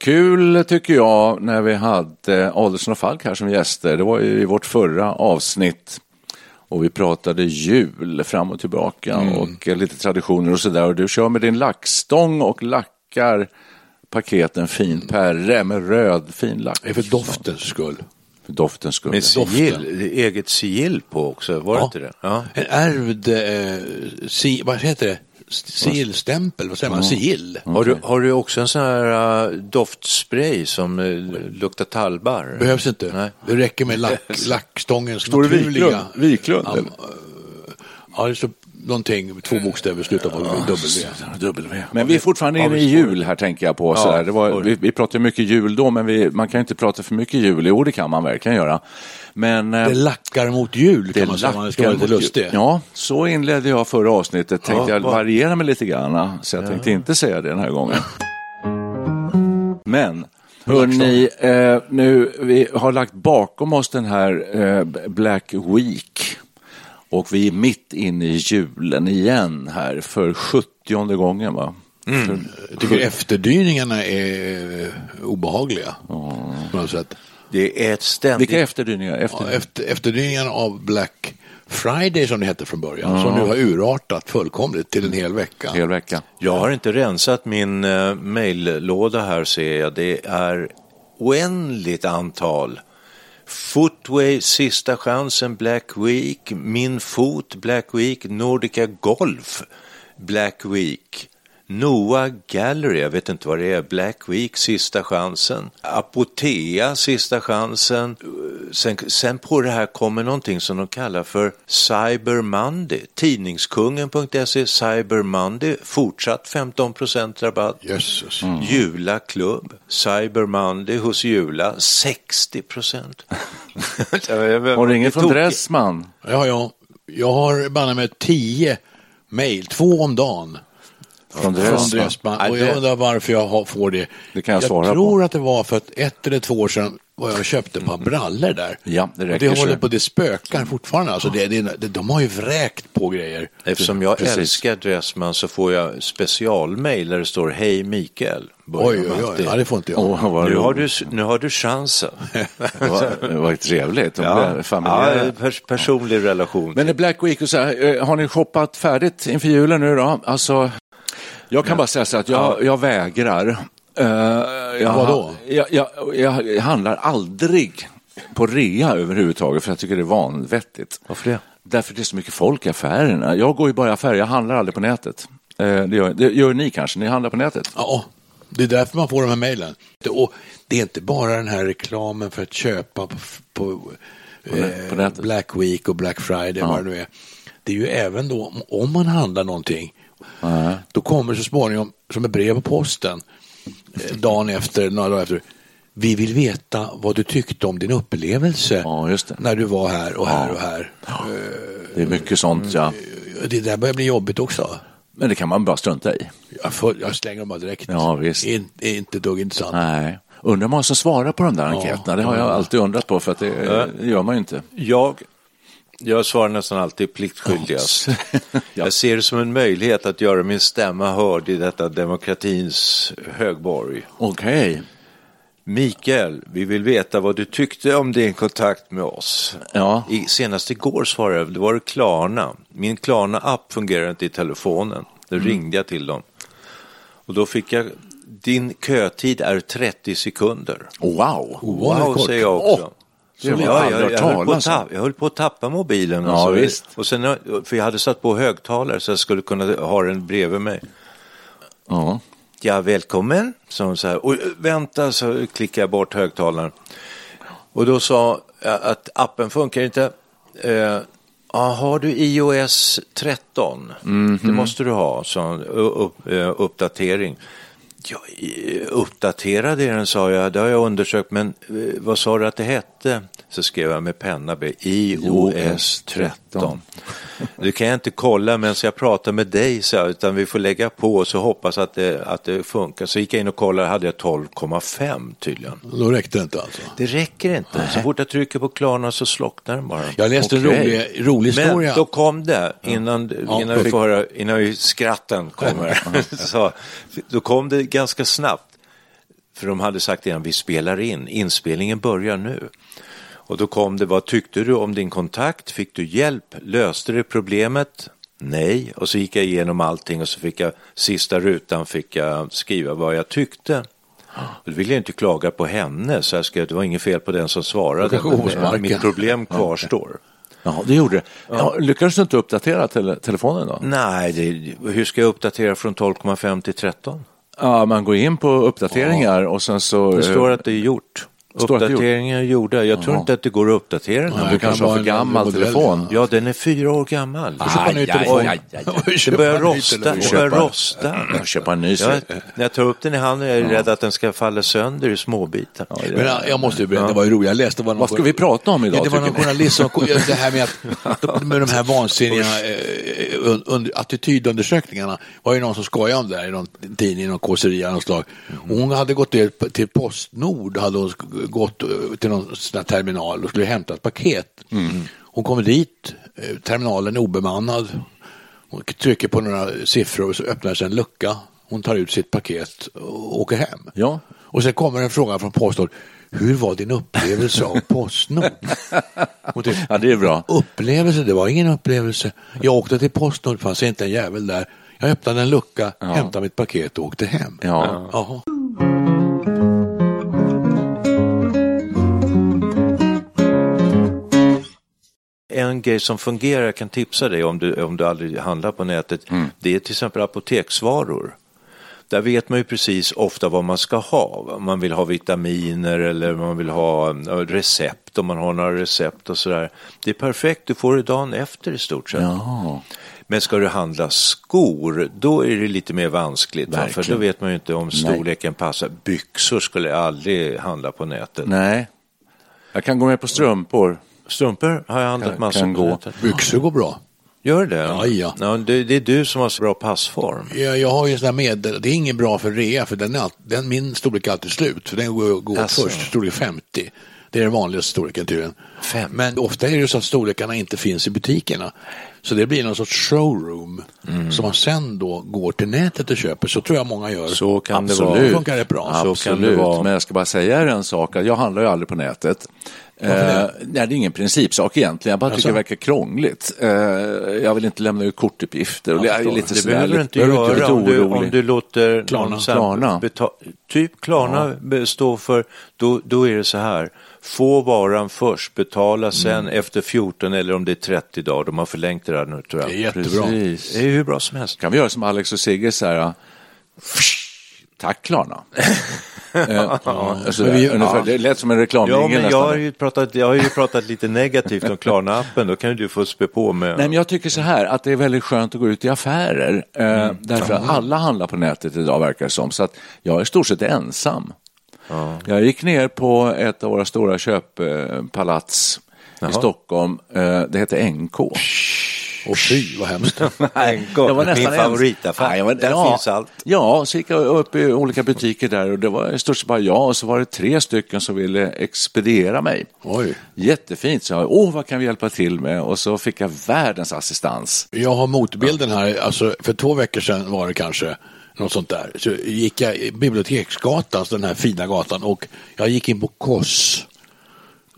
kul tycker jag när vi hade Adelsson och Falk här som gäster. Det var ju i vårt förra avsnitt. Och vi pratade jul fram och tillbaka Mm. och lite traditioner och sådär. Och du kör med din lackstång och lackar paketen fin perre med röd fin lack. Det är för doftens skull. För doftens skull. Med sigill, eget sigill på också, var det Ja. inte det? Ja. En ärvd, eh, si, vad heter det? Sigillstämpel, vad säger man? Sigill. Har, du, har du också en sån här uh, doftspray som uh, luktar tallbarr? Behövs inte. Nej. Det räcker med lack, lackstångens Står det naturliga... Wiklund? Wiklund? Ja, eller? Ja, det står någonting, två bokstäver slutar på W. W. Men vi är fortfarande inne i jul här tänker jag på. Det var, vi, vi pratade mycket jul då, men vi, man kan ju inte prata för mycket jul. Jo, det kan man verkligen göra. Men eh, Det lackar mot jul kan man säga, man ska vara lite jul. lustig. Ja, så inledde jag förra avsnittet. Tänkte Ja, jag variera mig lite grann. Så jag tänkte inte säga det den här gången. Men, hörni, eh, nu, vi har lagt bakom oss den här eh, Black Week. Och vi är mitt inne i julen igen här för sjuttionde gången va? För, Jag tycker efterdyningarna är eh, obehagliga. På något sätt. Det är ett ständigt... vilka efterdyningar? Efter, Ja, efter, efterdyningarna av Black Friday som det hette från början, som nu har urartat fullkomligt till en hel vecka. hel vecka. Jag har inte rensat min uh, maillåda här ser jag. Det är oändligt antal. Footway, Sista chansen, Black Week, Min fot, Black Week, Nordica Golf, Black Week, Noah Gallery, jag vet inte vad det är, Black Week, Sista chansen, Apotea, Sista chansen. Sen, sen på det här kommer någonting som de kallar för Cyber Monday. Tidningskungen.se, Cyber Monday, fortsatt 15 rabatt. Jösses. Jula Klubb, Cyber Monday hos Jula, 60 procent. Har du inget från Dressman? Ja, ja. Jag har banne med tio mejl, två om dagen. Från? Dressman. Och jag undrar varför jag har- får det. Det kan jag svara på. tror att det var för att ett eller två år sedan var jag och köpte ett par brallor där. Ja, det Och räcker det så. håller på, det spökar fortfarande. Alltså det, det, det, de har ju vräkt på grejer. Eftersom jag Precis. älskar Dressman så får jag specialmail där det står Hej Mikael. Oj, oj, oj. Ja, det får inte jag. Vad nu, har du, nu har du chansen. Det var, det var trevligt. De Ja, ja, pers personlig relation. Men Black Week, och så här, eh, har ni shoppat färdigt inför julen nu då? Alltså, jag kan bara säga så att jag, jag vägrar. Eh, jag, Vadå? Jag, jag, jag handlar aldrig på rea överhuvudtaget för jag tycker det är vanvettigt. Varför det? Därför det är så mycket folk i affärerna. Jag går ju bara i affärer, jag handlar aldrig på nätet. Eh, det, gör, det gör ni kanske, ni handlar på nätet? Ja, det är därför man får de här mejlen. Det är inte bara den här reklamen för att köpa på, på, på eh, nätet. Black Week och Black Friday, vad det nu är. Det är ju även då om- om man handlar någonting, då kommer så småningom som ett brev på posten eh, dagen efter, några dagar efter. Vi vill veta vad du tyckte om din upplevelse Ja, just det. när du var här och här och här. Det är mycket sånt, ja. Eh, Det där börjar bli jobbigt också. Men det kan man bara strunta i. Jag, får, jag slänger dem bara direkt. Ja, visst. Det är, det är inte dugg intressant. Nej. Undrar hur många som svarar på de där enkäterna. Det har jag alltid undrat på för att det, det gör man ju inte. Jag, jag svarar nästan alltid pliktskyldigast. Jag ser det som en möjlighet att göra min stämma hörd i detta demokratins högborg. Okej. Mikael, vi vill veta vad du tyckte om din kontakt med oss. Ja. I, senast igår svarade jag, det var det Klarna. Min Klarna-app fungerar inte i telefonen. Då Mm. ringde jag till dem. Och då fick jag, din kötid är 30 sekunder. Wow. Wow, kort. säger jag också. det Så jag aldrig hört jag, höll på att talas om. tappa, jag höll på att tappa mobilen. Ja, alltså. visst. Och sen, för jag hade satt på högtalare så jag skulle kunna ha den bredvid mig. Ja. Ja, välkommen, sa hon så här. Och eh, vänta, så klickade jag bort högtalaren. Och då sa jag att appen funkar inte. Eh, ja, har du iOS 13? Det måste du ha. U- Upp, eh, uppdatering. Ja, är den, sa jag. Det har jag undersökt, men eh, vad sa du att det hette? Så skrev jag med penna, B, iOS 13. Det kan jag inte kolla medan jag pratar med dig, så jag, utan vi får lägga på och så hoppas att det, att det funkar. Så gick jag in och kollade, hade jag 12,5 tydligen. Då räckte det inte alltså. Det räcker inte. Så fort jag trycker på Klarna så slocknar den bara. Jag läste en Okej. rolig, rolig Men historia. då kom det, innan, Ja, innan, vi får höra, innan vi skratten kommer, så, då kom det ganska snabbt. För de hade sagt innan, vi spelar in, inspelningen börjar nu. Och då kom det, vad tyckte du om din kontakt? Fick du hjälp? Löste det problemet? Nej. Och så gick jag igenom allting och så fick jag sista rutan fick jag skriva vad jag tyckte. Och då ville jag inte klaga på henne, så jag skrev, det var inget fel på den som svarade. Men mitt problem kvarstår. Ja, det gjorde det. Ja, lyckades du inte uppdatera tele telefonen då? Nej, det, hur ska jag uppdatera från 12,5 till 13? Ja, man går in på uppdateringar och sen så... Det står att det är gjort. Uppdateringen är gjorda. Jag tror inte att det går att uppdatera den. Du kanske har för gammal telefon. Ja, den är fyra år gammal. Aj, aj, aj, aj, aj. Det börjar rosta. Det börjar rosta. Köpa en ny. Jag, när jag tar upp den i handen är jag rädd att den ska falla sönder i småbitar. Ja, Men jag måste ju berätta, det var ju roligt. Jag läste vad, vad ska vi prata om idag? Ja, det var någon journalist som, det här med, att, med de här vansinniga eh, attitydundersökningarna var ju någon som skojade om det där i någon tidning, någon kåseri av slag. Hon hade gått till Postnord, hade hon gått till någon sån terminal och skulle hämta ett paket. Mm. Hon kommer dit, eh, terminalen är obemannad. Hon trycker på några siffror och så öppnar sig en lucka. Hon tar ut sitt paket och åker hem. Ja. Och sen kommer en fråga från Postnord. Hur var din upplevelse av Postnord? ja, det är bra. Upplevelse? Det var ingen upplevelse. Jag åkte till Postnord, fanns inte en jävel där. Jag öppnade en lucka, ja. hämtade mitt paket och åkte hem. Ja. Jaha. En grej som fungerar, jag kan tipsa dig om du, om du aldrig handlar på nätet, mm. det är till exempel apoteksvaror. Där vet man ju precis ofta vad man ska ha. Om man vill ha vitaminer eller man vill ha recept, om man har några recept och sådär. Det är perfekt, du får det dagen efter i stort sett. Ja. Men ska du handla skor, då är det lite mer vanskligt. För då vet man ju inte om storleken Nej. passar. Byxor skulle jag aldrig handla på nätet. Nej, jag kan gå med på strumpor. Strumpor har jag handlat kan, massor kan gå. Byxor går bra. Gör det? Ja, ja. ja det, det, är du som har så bra passform. Ja, jag har ju sådana medel. Det är inget bra för rea, för den, är all, den, min storlek är alltid slut. För den går, går alltså. först, storlek 50. Det är den vanligaste storleken tydligen. Fem. Men ofta är det så att storlekarna inte finns i butikerna. Så det blir någon sorts showroom mm. som man sen då går till nätet och köper. Så tror jag många gör. Så kan Absolut. det vara. funkar det bra. Absolut. Så kan det vara. Men jag ska bara säga er en sak. Jag handlar ju aldrig på nätet. Eh, nej, det är ingen principsak egentligen. Jag bara tycker alltså. det verkar krångligt. Eh, jag vill inte lämna ut kortuppgifter. Och jag är lite det behöver du inte göra lite om, du, om du låter Klarna. Klarna. typ Klarna ja. stå för, då, då är det så här. Få varan först, betala sen mm. efter 14 eller om det är 30 dagar. De har förlängt det där nu tror jag. Det är jättebra. Precis. Det är hur bra som helst. Kan vi göra som Alex och Sigge så här. Tack Klarna. eh, alltså, vi, ungefär, ja. Det lät som en reklamjingel ja, jag, har ju pratat, jag har ju pratat lite negativt om Klarna-appen, då kan du få spä på med. Nej, men jag tycker så här att det är väldigt skönt att gå ut i affärer. Eh, mm. Därför att alla handlar på nätet idag verkar det som. Så att jag är i stort sett ensam. Ja. Jag gick ner på ett av våra stora köppalats Jaha. i Stockholm. Eh, det heter NK. Och fy vad hemskt. Nej, det var nästan min favoritaffär. Ja, där ja, finns allt. Ja, så gick jag upp i olika butiker där och det var i stort sett bara jag och så var det tre stycken som ville expediera mig. Oj. Jättefint, så jag, åh vad kan vi hjälpa till med? Och så fick jag världens assistans. Jag har motbilden här, alltså för två veckor sedan var det kanske något sånt där. Så gick jag Biblioteksgatan, den här fina gatan, och jag gick in på Koss.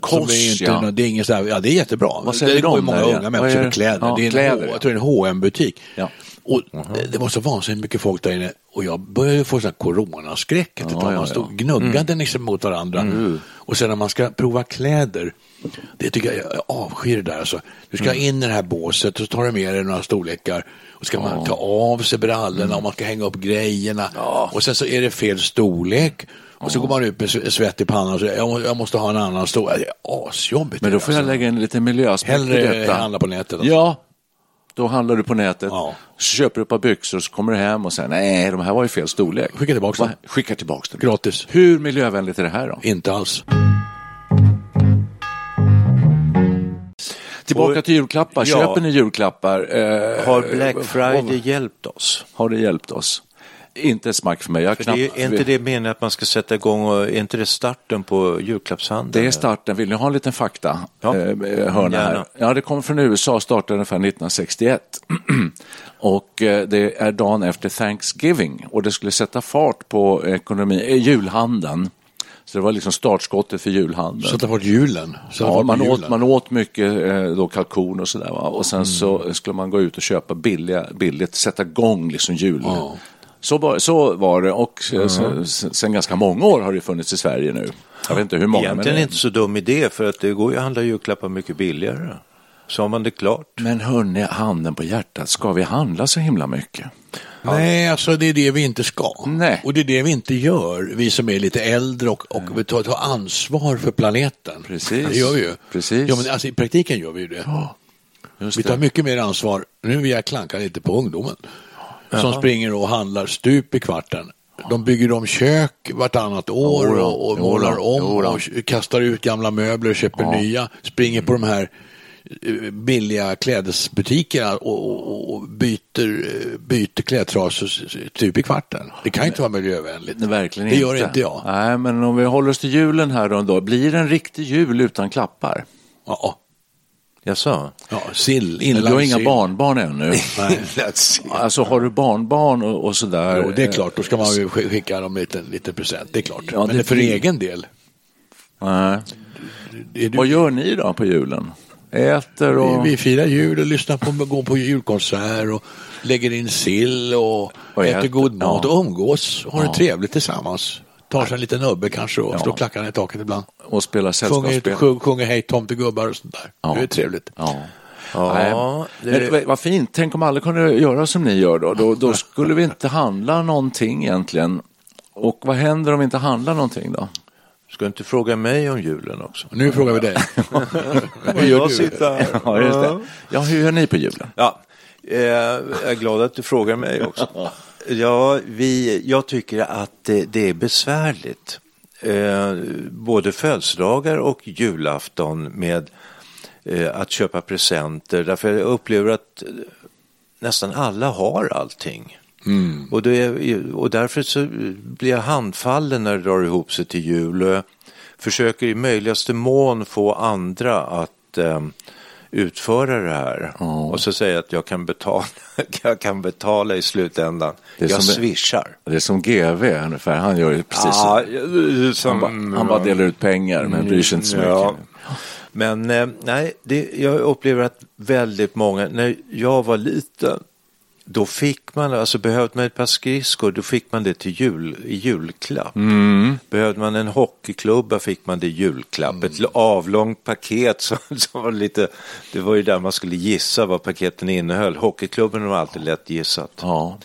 Koss, är inte, ja. Det är, ingen så här, ja, det är jättebra. Vad säger det går ju många unga människor som kläder. Ja, det är en, kläder, jag tror det är en hm butik ja. Och uh -huh. Det var så vansinnigt mycket folk där inne och jag började få sån coronaskräck. Att ja, man stod gnuggade mm. liksom mot varandra. Mm. Och sen när man ska prova kläder, det tycker jag, jag avskyr det där. Alltså. Du ska mm. in i det här båset och så tar du med dig några storlekar och ska man ta av sig brallorna mm. och man ska hänga upp grejerna. Ja. Och sen så är det fel storlek. Och så går man ut med svett i pannan och säger jag, måste ha en annan storlek. Det är asjobbigt. Men då får jag lägga in lite miljöaspekt Hellre i detta. handla på nätet. Alltså. Ja, då handlar du på nätet, ja. så köper du ett par byxor och så kommer du hem och säger nej, de här var ju fel storlek. Skicka tillbaka dem. Skicka tillbaka dem. Gratis. Hur miljövänligt är det här då? Inte alls. Tillbaka och, till julklappar. Ja. Köper ni julklappar? Eh, har Black Friday hjälpt oss? Har det hjälpt oss? Inte ett smack för mig. Jag För knappt, det är, inte det meningen att man ska sätta igång och är inte det starten på julklappshandeln? Det är starten. Vill ni ha en liten fakta? Ja. Eh, hörna här. Ja, det kommer från USA, startade ungefär 1961. och eh, det är dagen efter Thanksgiving och det skulle sätta fart på ekonomi, eh, julhandeln. Så det var liksom startskottet för julhandeln. Sätta bort julen. Sätta Ja, man, åt, julen. man åt mycket eh, då, kalkon och sådär. Och sen så skulle man gå ut och köpa billiga, billigt, sätta igång liksom jul. Ja. Så, var, så var det och eh, sen, sen ganska många år har det funnits i Sverige nu. Jag vet inte hur många. Egentligen men, inte så dum idé för att det går ju att handla julklappar mycket billigare. Så har man det klart. men hörni, handen på hjärtat, ska vi handla så himla mycket? Nej, alltså det är det vi inte ska. Nej. Och det är det vi inte gör, vi som är lite äldre och, och vi tar, tar ansvar för planeten. Precis. Det gör vi ju. Precis. Ja, men alltså, I praktiken gör vi ju det. Just Vi tar det. mycket mer ansvar. Nu vill jag klanka lite på ungdomen. Som springer och handlar stup i kvarten. De bygger om kök vartannat år då, och, och jo målar om då. och kastar ut gamla möbler och köper Ja. nya. Springer på de här eh, billiga klädesbutikerna och, och, och byter, eh, byter klädtrasor stup i kvarten. Det kan inte vara miljövänligt. Nej, verkligen det inte. gör inte jag. Nej, men om vi håller oss till julen här då, då blir det en riktig jul utan klappar? Ja, Jag sa. ja sill, Du inlagd har inga barnbarn ännu. Alltså har du barnbarn och, och sådär? Jo, det är klart, då ska man ju sk- skicka dem lite, lite present, det är klart. Ja, Men det för blir- egen del. Nej. Du, Vad gör ni då på julen? Äter och... vi, vi firar jul och lyssnar på, går på julkonsert och lägger in sill och, Och äter äter, god mat ja. och umgås och har Ja. det trevligt tillsammans. Tar sig en liten nubbe kanske och Ja. slår klackarna i taket ibland. och spelar Sjunger, sällskapsspel? sjung, sjunger hej tomtegubbar och sånt där. Ja. Det är trevligt. Ja. Ja, det- Men, vad fint, tänk om alla kunde göra som ni gör då. Då, då skulle vi inte handla någonting egentligen. Och vad händer om vi inte handlar någonting då? Ska du inte fråga mig om julen också? Nu frågar vi dig. Vad gör du? Ja, just det. Ja, hur gör ni på julen? Ja, eh, jag är glad att du frågar mig också. Ja, vi, jag tycker att det, det är besvärligt. Eh, både födelsedagar och julafton med eh, att köpa presenter. Därför jag upplever att eh, nästan alla har allting. Och, det, är- och därför så blir jag handfallen när det drar ihop sig till jul. Och jag försöker i möjligaste mån få andra att eh, utföra det här. Och så säger jag att jag kan betala, jag kan betala i slutändan. Det jag som- swishar. Det är som GV ungefär, han gör ju precis så. Ja, Han, som, bara, han bara delar ut pengar men bryr sig inte så mycket. Ja. Men eh, nej, det, jag upplever att väldigt många, när jag var liten, då fick man, alltså behövde man ett par skridskor, då fick man det till jul, i julklapp. Mm. Behövde man en hockeyklubba fick man det i julklapp. Ett avlångt paket som, som var lite, det var ju där man skulle gissa vad paketen innehöll. Hockeyklubben var alltid lätt gissat. Ja.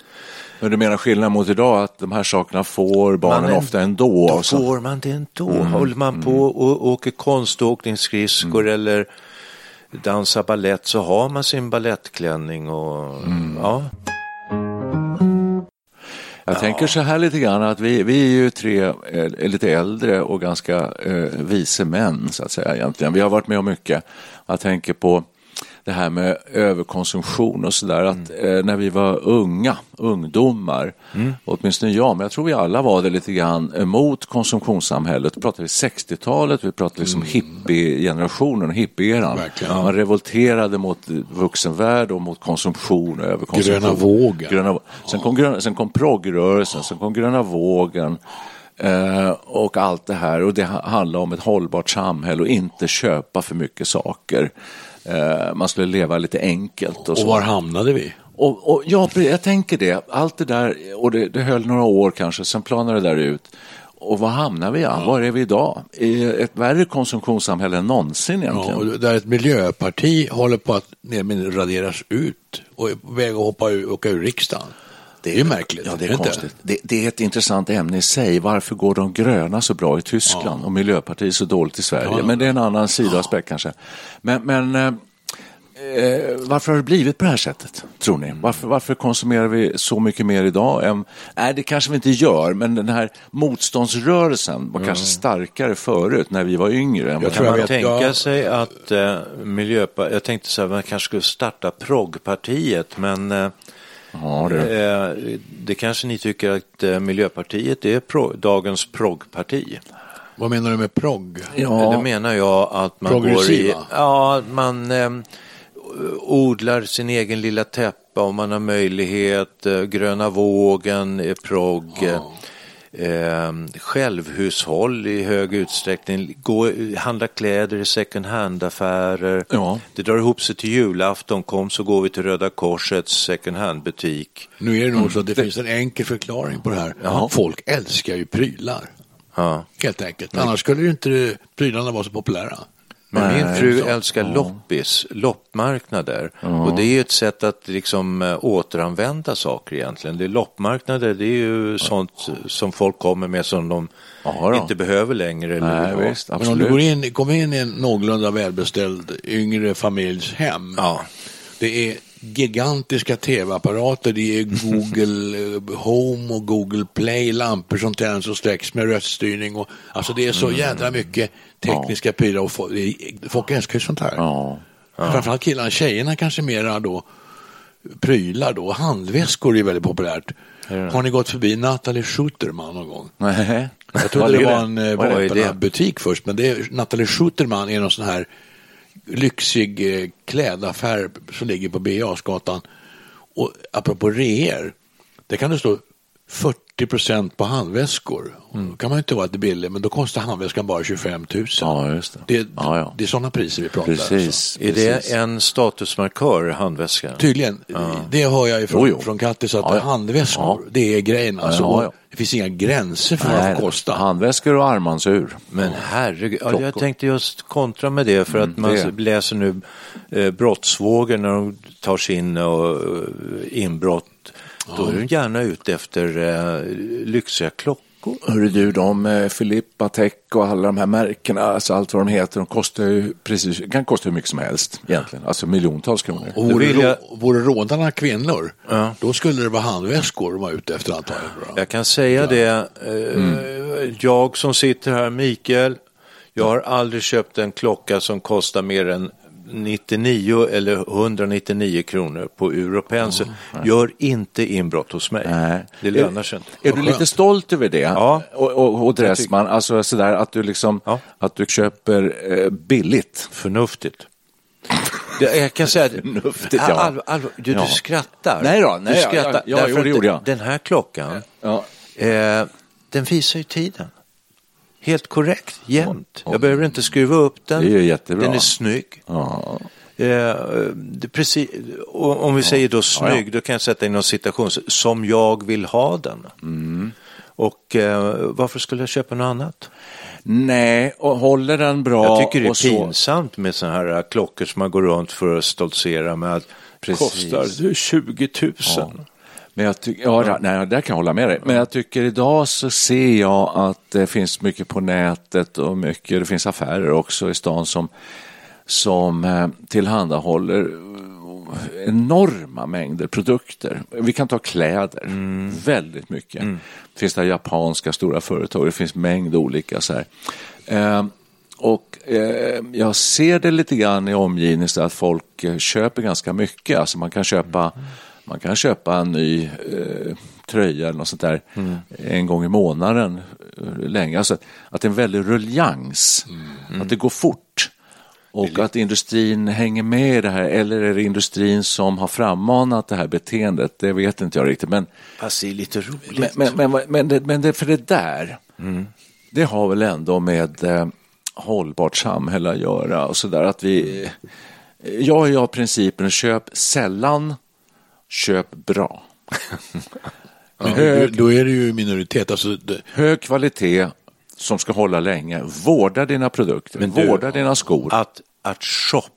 Men du menar skillnad mot idag att de här sakerna får barnen är- ofta ändå? Då får man det ändå. Mm, Håller man på och åker konståkningsskridskor eller dansar ballett så har man sin ballettklänning och Mm. ja. Jag tänker så här lite grann att vi, vi är ju tre eh, lite äldre och ganska eh, vise män så att säga egentligen. Vi har varit med om mycket. Jag tänker på det här med överkonsumtion och sådär. Att eh, när vi var unga, ungdomar, åtminstone jag, men jag tror vi alla var det lite grann emot konsumtionssamhället. Då pratade vi 60-talet, vi pratade liksom hippie-generationen, hippie-eran. Verkligen. Man revolterade mot vuxenvärld och mot konsumtion och överkonsumtion. Gröna vågen. Gröna, sen, kom gröna, sen kom proggrörelsen, sen kom gröna vågen eh, och allt det här. Och det ha- handlar om ett hållbart samhälle och inte köpa för mycket saker. Eh, man skulle leva lite enkelt och Och så. var hamnade vi? Och, och, ja, jag tänker det. Allt det där, och det, det höll några år kanske, sen planade det där ut. Och var hamnar vi? Ja? Var är vi idag? I ett värre konsumtionssamhälle än någonsin Ja, egentligen. och där ett miljöparti håller på att mer raderas ut och är på väg att hoppa ur, åka ur riksdagen. Det är ju märkligt. Ja, det är inte? konstigt. Det, det är ett intressant ämne i sig. Varför går de gröna så bra i Tyskland och Miljöpartiet så dåligt i Sverige? Ja. Men det är en annan sidoaspekt kanske. Men, men eh, eh, varför har det blivit på det här sättet, tror ni? Varför, varför konsumerar vi så mycket mer idag? Än, nej, det kanske vi inte gör, men den här motståndsrörelsen var kanske starkare förut när vi var yngre. Jag tror Kan jag man vet, tänka jag- sig att eh, Miljöpartiet, jag tänkte så här, man kanske skulle starta proggpartiet men eh, Ja, det. Eh, det kanske ni tycker att eh, Miljöpartiet är pro, dagens proggparti. Vad menar du med progg? Ja. Det menar jag att man går i, ja, man eh, odlar sin egen lilla täppa och man har möjlighet, eh, gröna vågen är progg. Eh, självhushåll i hög utsträckning, gå, handla kläder i second hand-affärer. Ja. Det drar ihop sig till julafton, kom så går vi till Röda Korsets second hand-butik. Nu är det nog så att det finns en enkel förklaring på det här. Folk älskar ju prylar. Ja. Helt enkelt. Annars skulle ju inte prylarna vara så populära. Men min fru så. älskar loppis, loppmarknader. Och det är ju ett sätt att liksom eh, återanvända saker egentligen. Det är loppmarknader, det är ju sånt som folk kommer med som de Ja, inte behöver längre. Eller Nej, visst, Men om du går in, kommer in i en någorlunda välbeställd yngre familjs hem. Ja. Det är gigantiska tv-apparater, det är Google eh, Home och Google Play, lampor som tänds och släcks med röststyrning. Och, alltså det är så jädra mycket tekniska prylar och folk, älskar ju sånt här. Ja. Framförallt killarna, tjejerna kanske mera då prylar då, handväskor är väldigt populärt. Har ni gått förbi Natalie Schuterman någon gång? Nej. Jag trodde det var en eh, vapenbutik först, men det är, Natalie Schuterman är någon sån här lyxig eh, klädaffär som ligger på Birger Jarlsgatan. Och apropå reor, det kan det stå 40 procent på handväskor. Mm. Då kan man ju inte vara lite billig, men då kostar handväskan bara 25 000. Ja, just det. Det, Ja, ja. det är sådana priser vi pratar Alltså. Precis. Är precis. det en statusmarkör, handväskan? Tydligen, det hör jag ifrån Jo, jo. från Kattis att Ja, ja. handväskor, Ja. det är grejen. Alltså, Ja, ja. Det finns inga gränser för vad Nej, det kostar. Handväskor och armbandsur. Men herregud, ja, jag tänkte just kontra med det för att man det. läser nu eh, brottsvågor när de tar sig in och eh, inbrott. Då är de gärna ute efter eh, lyxiga klockor. Hörru du, de eh, Filippa, Patek och alla de här märkena, alltså allt vad de heter, de kostar ju precis, kan kosta hur mycket som helst egentligen, alltså miljontals kronor. Och vore, vill jag- vore rådarna kvinnor, Ja. då skulle det vara handväskor de var ute efter antagligen. Jag kan säga det, eh, jag som sitter här, Mikael, jag har aldrig köpt en klocka som kostar mer än 99 eller 199 kronor på Europense. Gör inte inbrott hos mig. Nej. Det lönar sig inte. Är du lite stolt över det? Ja. Och, och, och Dressman, alltså sådär att du liksom, Ja. att du köper eh, billigt. Förnuftigt. Jag kan säga att ja. Allvar, allvar, du, Ja. du skrattar. Nej då, nej, du skrattar. ja, ja, jo, det gjorde jag. Den här klockan, eh, den visar ju tiden. Helt korrekt, jämt. Ja. Jag behöver inte skruva upp den. Det är jättebra. Den är snygg. Ja. Eh, precis, och om vi säger då snygg, då kan jag sätta in någon citation, som jag vill ha den. Mm. Och eh, varför skulle jag köpa något annat? Nej, och håller den bra Jag tycker det är så, pinsamt med sådana här klockor som man går runt för att stoltsera med att Precis. kostar 20 000. Ja. Men jag tycker, ja, nej, där kan jag hålla med dig. Men jag tycker idag så ser jag att det finns mycket på nätet och mycket, det finns affärer också i stan som, som eh, tillhandahåller enorma mängder produkter. Vi kan ta kläder, väldigt mycket. Det finns det japanska stora företag, det finns mängd olika så här. Eh, och eh, jag ser det lite grann i omgivningen så att folk eh, köper ganska mycket. Alltså man kan köpa, man kan köpa en ny eh, tröja eller något sånt där en gång i månaden länge. Alltså att det är en väldig ruljans, att det går fort. Och att industrin hänger med i det här, eller är det industrin som har frammanat det här beteendet? Det vet inte jag riktigt. Men, Fast det är lite roligt. men, men, men, men, det, men det, för det där, det har väl ändå med eh, hållbart samhälle att göra och sådär att vi, jag har principen köp sällan, köp bra. Men Hög- då, då är det ju minoritet. Alltså, det, Hög kvalitet som ska hålla länge. Vårda dina produkter, Men du, vårda dina skor. Att, att shoppa,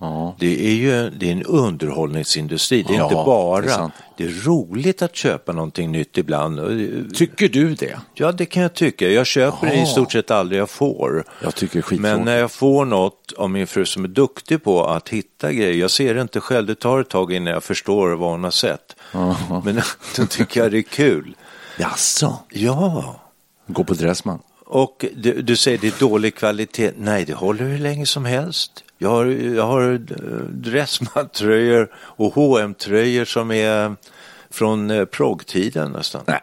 Ja. det är ju det är en underhållningsindustri. Det är Ja, inte det är bara, det är roligt att köpa någonting nytt ibland. Och- Tycker du det? Ja, det kan jag tycka. Jag köper Jaha. i stort sett aldrig jag får. Jag tycker skittråkigt. Men när jag får något av min fru som är duktig på att hitta grejer, jag ser det inte själv, det tar ett tag innan jag förstår vad hon har sett. Jaha. Men då tycker jag det är kul. Jaså? Ja, Gå på Dressman. och du, du säger det är dålig kvalitet. Nej, det håller hur länge som helst. Jag har, jag har dressmantröjor och hm tröjor som är från eh, proggtiden nästan. Nej,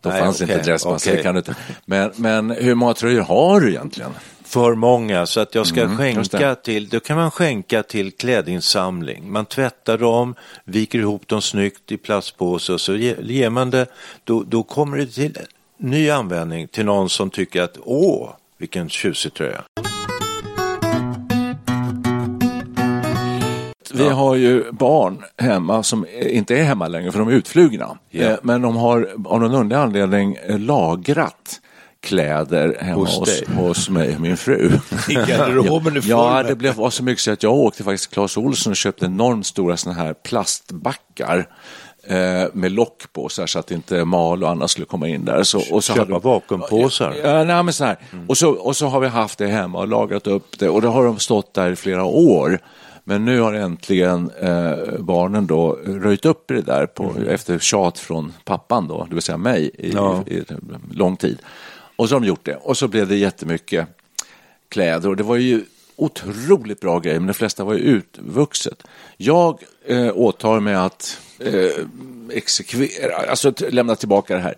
då Nej, fanns okej, inte dressmask. okej. det Kan du inte. Men, men hur många tröjor har du egentligen? För många, så att jag ska Mm, skänka till, då kan man skänka till klädinsamling. Man tvättar dem, viker ihop dem snyggt i plastpåse och så ge- ger man det, då, då kommer det till ny användning till någon som tycker att åh, vilken tjusig tröja. Vi har ju barn hemma som inte är hemma längre för de är utflugna. Ja. Eh, Men de har av någon underlig anledning eh, lagrat kläder hemma Hos hos, hos mig och min fru. I garderoben full Ja, det blev var så mycket så att jag åkte faktiskt till Clas Ohlson och köpte enormt stora såna här plastbackar eh, med lock på så, här, så att inte mal och annat skulle komma in där. Så, och så Köpa vakuumpåsar? Ja, nej, men så här. Och, så, och så har vi haft det hemma och lagrat upp det och då har de stått där i flera år. Men nu har äntligen eh, barnen då röjt upp i det där på, efter tjat från pappan då, det vill säga mig, i, Ja. i, i lång tid. Och så har de gjort det och så blev det jättemycket kläder och det var ju otroligt bra grejer men de flesta var ju utvuxet. Jag eh, åtar mig att eh, exekvera, alltså lämna tillbaka det här.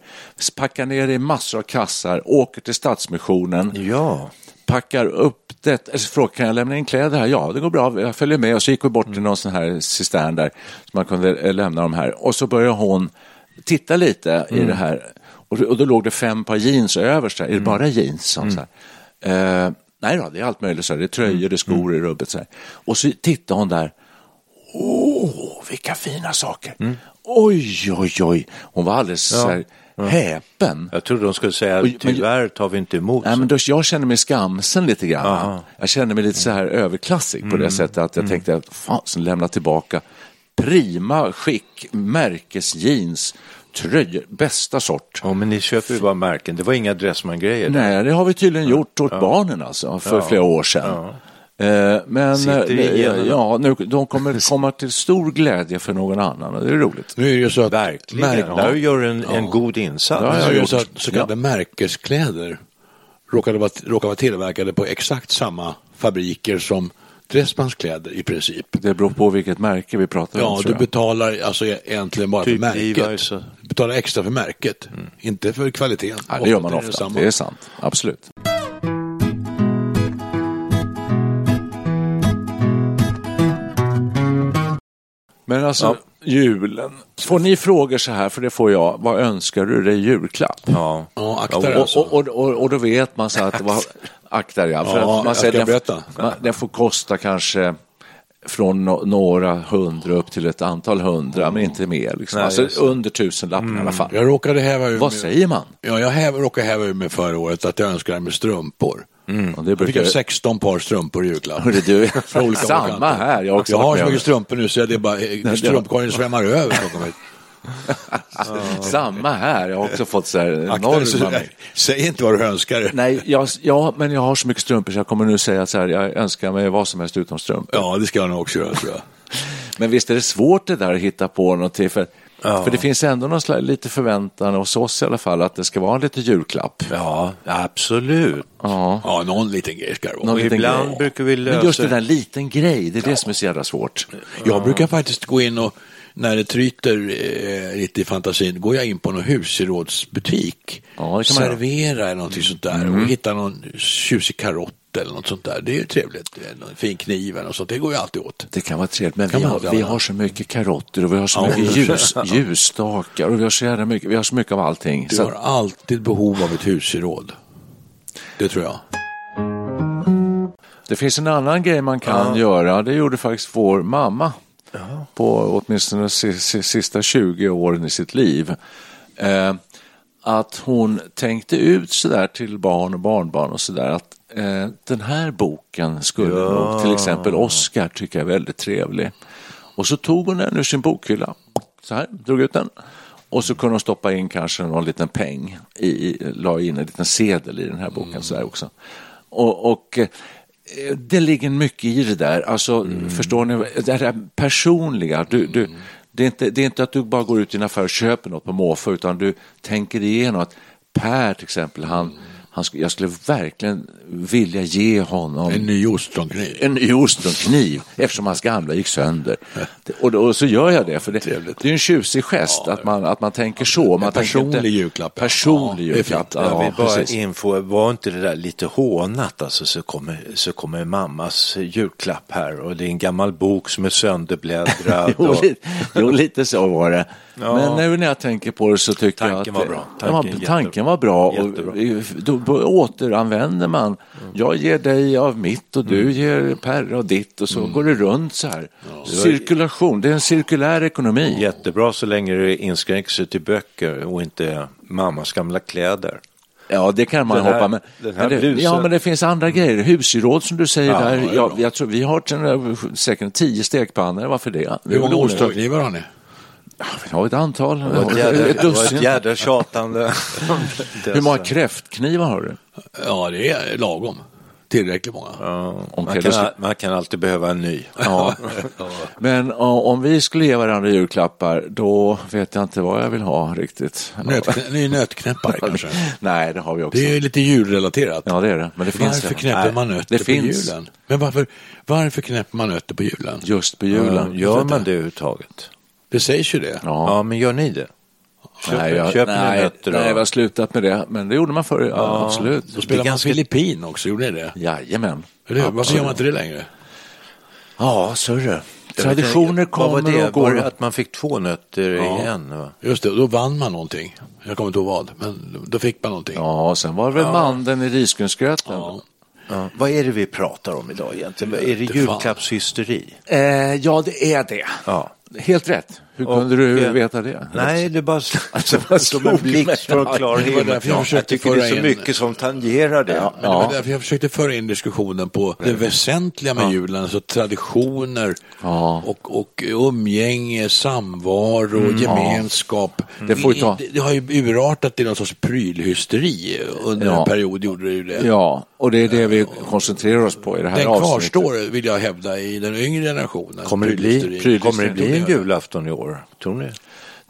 Packa ner det i massor av kassar, åker till Stadsmissionen, Ja, packar upp det, alltså, frågar kan jag lämna in kläder här? Ja, det går bra, jag följer med. Och så gick vi bort till någon sån här cistern där, så man kunde eh, lämna dem här. Och så började hon titta lite i det här. Och, och då låg det fem par jeans överst, är det bara jeans? sa hon Så här. Eh, nej då, det är allt möjligt, så här. det är tröjor, det är skor i rubbet. Så här. Och så tittade hon där, åh, vilka fina saker. Oj, oj, oj. Hon var alldeles så här, häpen. jag trodde de skulle säga Och- tyvärr tar vi inte emot. Nej, men då, jag känner mig skamsen lite grann. Aha. Jag känner mig lite så här överklassig på det sättet att jag tänkte att fan, sen lämna tillbaka prima skick, märkesjeans, tröjor, bästa sort. Ja, men ni köper ju bara märken, det var inga Dressman-grejer. Nej, det har vi tydligen gjort åt barnen alltså, för flera år sedan. Eh, Men eh, ja, nu, de kommer komma till stor glädje för någon annan och det är roligt. Nu är det ju så att Verkligen, märk- där gör en, en god insats. Ja, jag gjort. så att så kallade märkeskläder råkar vara, råkar vara tillverkade på exakt samma fabriker som Dressmans kläder i princip. Det beror på vilket märke vi pratar om. Ja, du betalar alltså egentligen bara Typ för märket. Levi's betalar extra för märket, inte för kvaliteten. Ja, det gör man är ofta, samma. det är sant. Absolut. Men alltså, julen. Får ni frågor så här, för det får jag, vad önskar du dig i julklapp? Ja. Ja, akta Och, dig alltså. och, och, och, och då vet man så att, vad, akta dig, för Ja, att man jag säger ska den, berätta. man, den får kosta kanske från några hundra upp till ett antal hundra, men inte mer. Liksom. Nej, alltså, det. under tusenlappen i alla fall. Jag råkade häva ur Vad säger man? Ja, jag häv, råkade häva ur mig förra året att jag önskade mig strumpor. Och det Jag fick brukar, jag 16 par strumpor i julklapp. Hörru du, samma här. Jag Jag har så mycket strumpor nu så det är bara det- strumpkorgen svämmar över. Samma här. Jag har också fått så här enorma... Säg inte vad du önskar. Nej, jag, ja, men jag har så mycket strumpor så jag kommer nu säga så här, jag önskar mig vad som helst utom strumpor. Ja, det ska jag nog också göra tror jag. Men visst är det svårt det där att hitta på någonting, för, för det finns ändå någon slags, lite förväntan hos oss i alla fall att det ska vara lite julklapp. ja, absolut. Ja. Ja, någon liten grej ska det vara. Någon liten ibland grej. brukar vi Men just lösa- det där liten grej, det är det som är så jävla svårt. Jag brukar faktiskt gå in och när det tryter eh, lite i fantasin, går jag in på någon husgerådsbutik, Ja, servera eller någonting sånt där och hitta någon tjusig karott eller något sånt där. Det är ju trevligt. En fin kniv eller något sånt, det går ju alltid åt. Det kan vara trevligt, men vi har, vi ja. har så mycket karotter och vi har så Ja, mycket ljus, ljusstakar och vi har så jävla mycket, vi har så mycket av allting. Du Så, har alltid behov av ett husgeråd. Det tror jag. det finns en annan grej man kan göra, det gjorde faktiskt vår mamma på åtminstone si- sista 20 åren i sitt liv. Eh, att hon tänkte ut sådär till barn och barnbarn och sådär att eh, den här boken skulle nog till exempel Oscar tycka är väldigt trevlig. Och så tog hon den ur sin bokhylla, så här, drog ut den. Och så kunde hon stoppa in kanske någon liten peng, i, i, la in en liten sedel i den här boken så där också. Och, och eh, det ligger mycket i det där, alltså förstår ni, det här personliga, du, du, det, är inte, det är inte att du bara går ut i en affär och köper något på måfå utan du tänker igenom att Per till exempel, han han, sk- jag skulle verkligen vilja ge honom En ny ostronkniv. en ny ostronkniv eftersom hans gamla gick sönder. Och, då, och så gör jag det, för det, det är en tjusig gest att, man, att man tänker så. Man En tänker personlig inte- julklapp, ja. Personlig Ja, julklapp, fint. Jag ja, vill bara precis. info, var inte det där lite hånat alltså så kommer, så kommer mammas julklapp här och det är en gammal bok som är sönderbläddrad. Jo, och, lite, jo, lite så var det. Ja. Men nu när jag tänker på det så tycker jag att Tanken var bra. Tanken, var, tanken var bra. Och Jättebra. då återanvänder man. Jag ger dig av mitt och du ger Perre av ditt och så går det runt så här. Cirkulation, det är en cirkulär ekonomi. Jättebra så länge det inskränker sig till böcker och inte mammas gamla kläder. Ja, det kan man Den här- hoppa med. Men det, blusen- ja, men det finns andra grejer. Husgeråd som du säger Ja, där. ja, Ja, ja. jag tror, vi har säkert tio stekpannor. Varför det? Hur många ostronknivar har ni? Vi har ett antal. Det var ett dussin. jädra tjatande. Hur många kräftknivar har du? Ja, det är lagom. Tillräckligt många. Ja, man, kan, ska- man kan alltid behöva en ny. Ja. Men om vi skulle ge varandra julklappar, då vet jag inte vad jag vill ha riktigt. Nötknä- Ny nötknäppare kanske. Nej, det har vi också. Det är lite julrelaterat. Ja, det är det. Men det finns varför det. knäpper Nej, man nötter det på finns. julen? Men varför, varför knäpper man nötter på julen? Just på julen. Gör man det överhuvudtaget? Det sägs ju det. Ja. Ja, men gör ni det? Köper, nej, jag, köper ni nej, nötter? nej, vi har slutat med det. Men det gjorde man förr, ja, absolut. Då spelar man ganska- Filippin också, gjorde ni det? Jajamän. Eller? Varför gör man inte det längre? Ja, sörre. Jag Traditioner kommer var det? och går. Var det att man fick två nötter Ja. i en? Va? Just det, och då vann man någonting. Jag kommer inte ihåg vad, men då fick man någonting. Ja, sen var det väl mandeln i risgrynsgröten. Ja. Ja. Vad är det vi pratar om idag egentligen? Är det julklappshysteri? Eh, ja, det är det. Ja. Helt rätt. Hur Och, kunde du eh, veta det? Nej, det bara Alltså, vad som en slog blixt från klar himmel. jag Jag tycker det är så in- mycket som tangerar det. Ja. Men det var därför jag försökte föra in diskussionen på det väsentliga med julen, alltså traditioner Ja. och, och umgänge, samvaro, gemenskap. Det får ta. Det, det har ju urartat i någon sorts prylhysteri under Ja. en period gjorde det ju det. Ja, och det är det vi koncentrerar oss på i det här Den avsnittet. kvarstår, vill jag hävda, i den yngre generationen. Kommer det, bli, kommer det bli en julafton i år? Tror ni?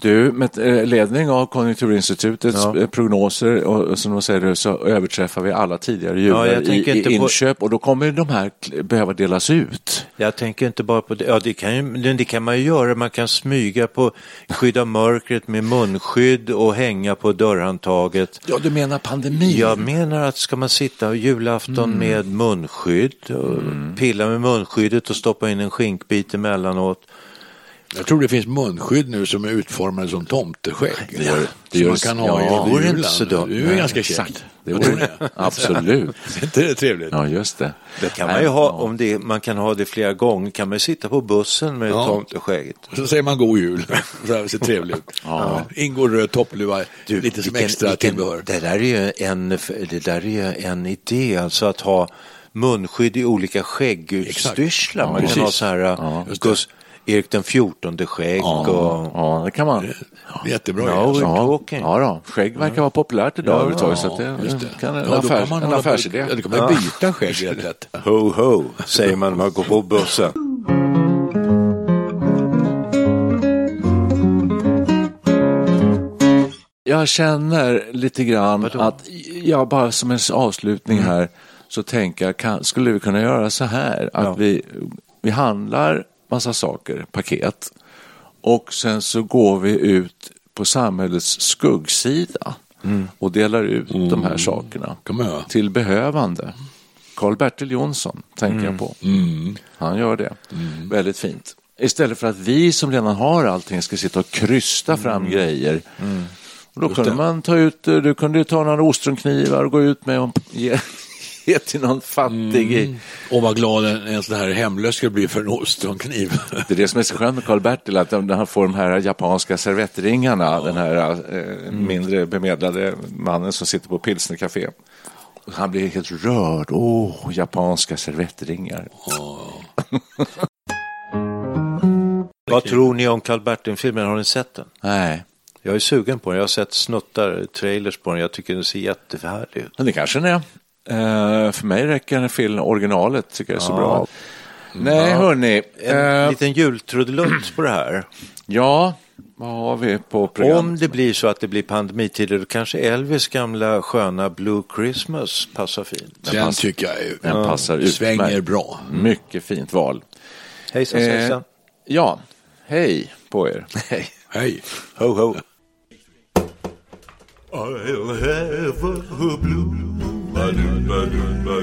Du, med eh, ledning av Konjunkturinstitutets Ja. eh, prognoser och och som de säger så överträffar vi alla tidigare jular Ja, i, i på- inköp och då kommer de här behöva delas ut. Jag tänker inte bara på det. Ja, det kan, ju, det kan man ju göra. Man kan smyga på skydda mörkret med munskydd och hänga på dörrhandtaget. Ja, du menar pandemin? Jag menar att ska man sitta julafton med munskydd och pilla med munskyddet och stoppa in en skinkbit emellanåt. Jag tror det finns munskydd nu som är utformade som tomteskägg. Det gör- det gör- man kan ha ja, i vore julen. inte så dumt. Det är ganska käckt. Det vore-? Absolut. Är det trevligt? Ja, just det. Det kan man ju ha, om det, man kan ha det flera gånger, kan man ju sitta på bussen med Ja. tomteskägget. Så säger man god jul. Så här ser trevligt ut. Ja. Ingår röd toppluva, lite som vilken- extra vilken- tillbehör. Det där är ju en, det där är ju en idé, alltså att ha munskydd i olika skäggutstyrslar. Ja, man kan precis. ha så här, Ja, Erik den fjortonde skägg Ja. och... Ja, det kan man. Jättebra Ja, Ja, ja då. skägg verkar vara populärt idag överhuvudtaget. Så att det, just det. kan en, Ja, affärs, kan man en affärsidé. Ja, då kan man byta skägg rätt lätt. Ho ho, säger man när man går på bussen. Jag känner lite grann Vadå? att, ja, bara som en avslutning här, så tänker jag, kan, skulle vi kunna göra så här, att Ja. vi, vi handlar massa saker, paket, och sen så går vi ut på samhällets skuggsida och delar ut de här sakerna till behövande. Karl-Bertil Jonsson tänker jag på. Han gör det. Väldigt fint. Istället för att vi som redan har allting ska sitta och krysta fram grejer. Och då Just kunde det. man ta ut, du kunde ju ta några ostronknivar och gå ut med och ge, ge till någon fattig. i- Och vad glad en, en sån här hemlös skulle bli för en ostronkniv. Det är det som är så skönt med Karl-Bertil, att han får de här japanska servettringarna, den här eh, mindre bemedlade mannen som sitter på pilsnercafé. Han blir helt rörd. Åh, japanska servettringar. Vad tror ni om Karl Bertil-filmen? Har ni sett den? Nej, Jag är sugen på den. Jag har sett snuttar, trailers på den. Jag tycker den ser jättehärlig ut. men det kanske den är. Eh, för mig räcker den film, originalet tycker jag är så bra. Nej, hörni. En eh, liten jultrudelutt på det här. ja, vad har vi på programmet? Om det blir så att det blir pandemitider, då kanske Elvis gamla sköna Blue Christmas passar fint. Den pass, tycker jag är, den passar utmärkt. svänger bra. Mycket fint val. Hejsan. Eh, ja, hej på er. Hej. Hej. Ho ho. I'll have a blue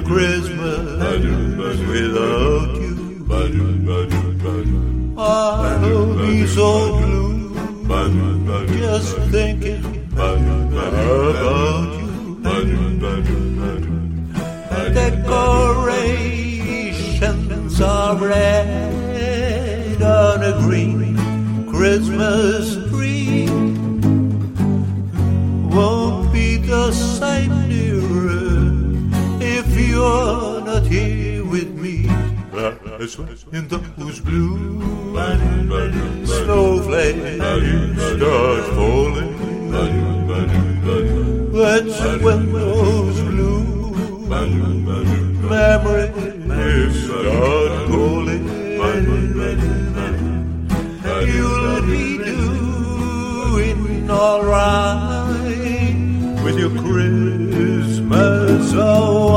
Christmas without you. I'll be so blue just thinking about you. Decorations are red on a green Christmas tree. Won't be the same, if you're not here with me. That's in those blue snowflakes start falling. That's when those blue memories start calling. You'll be doing alright with your Christmas so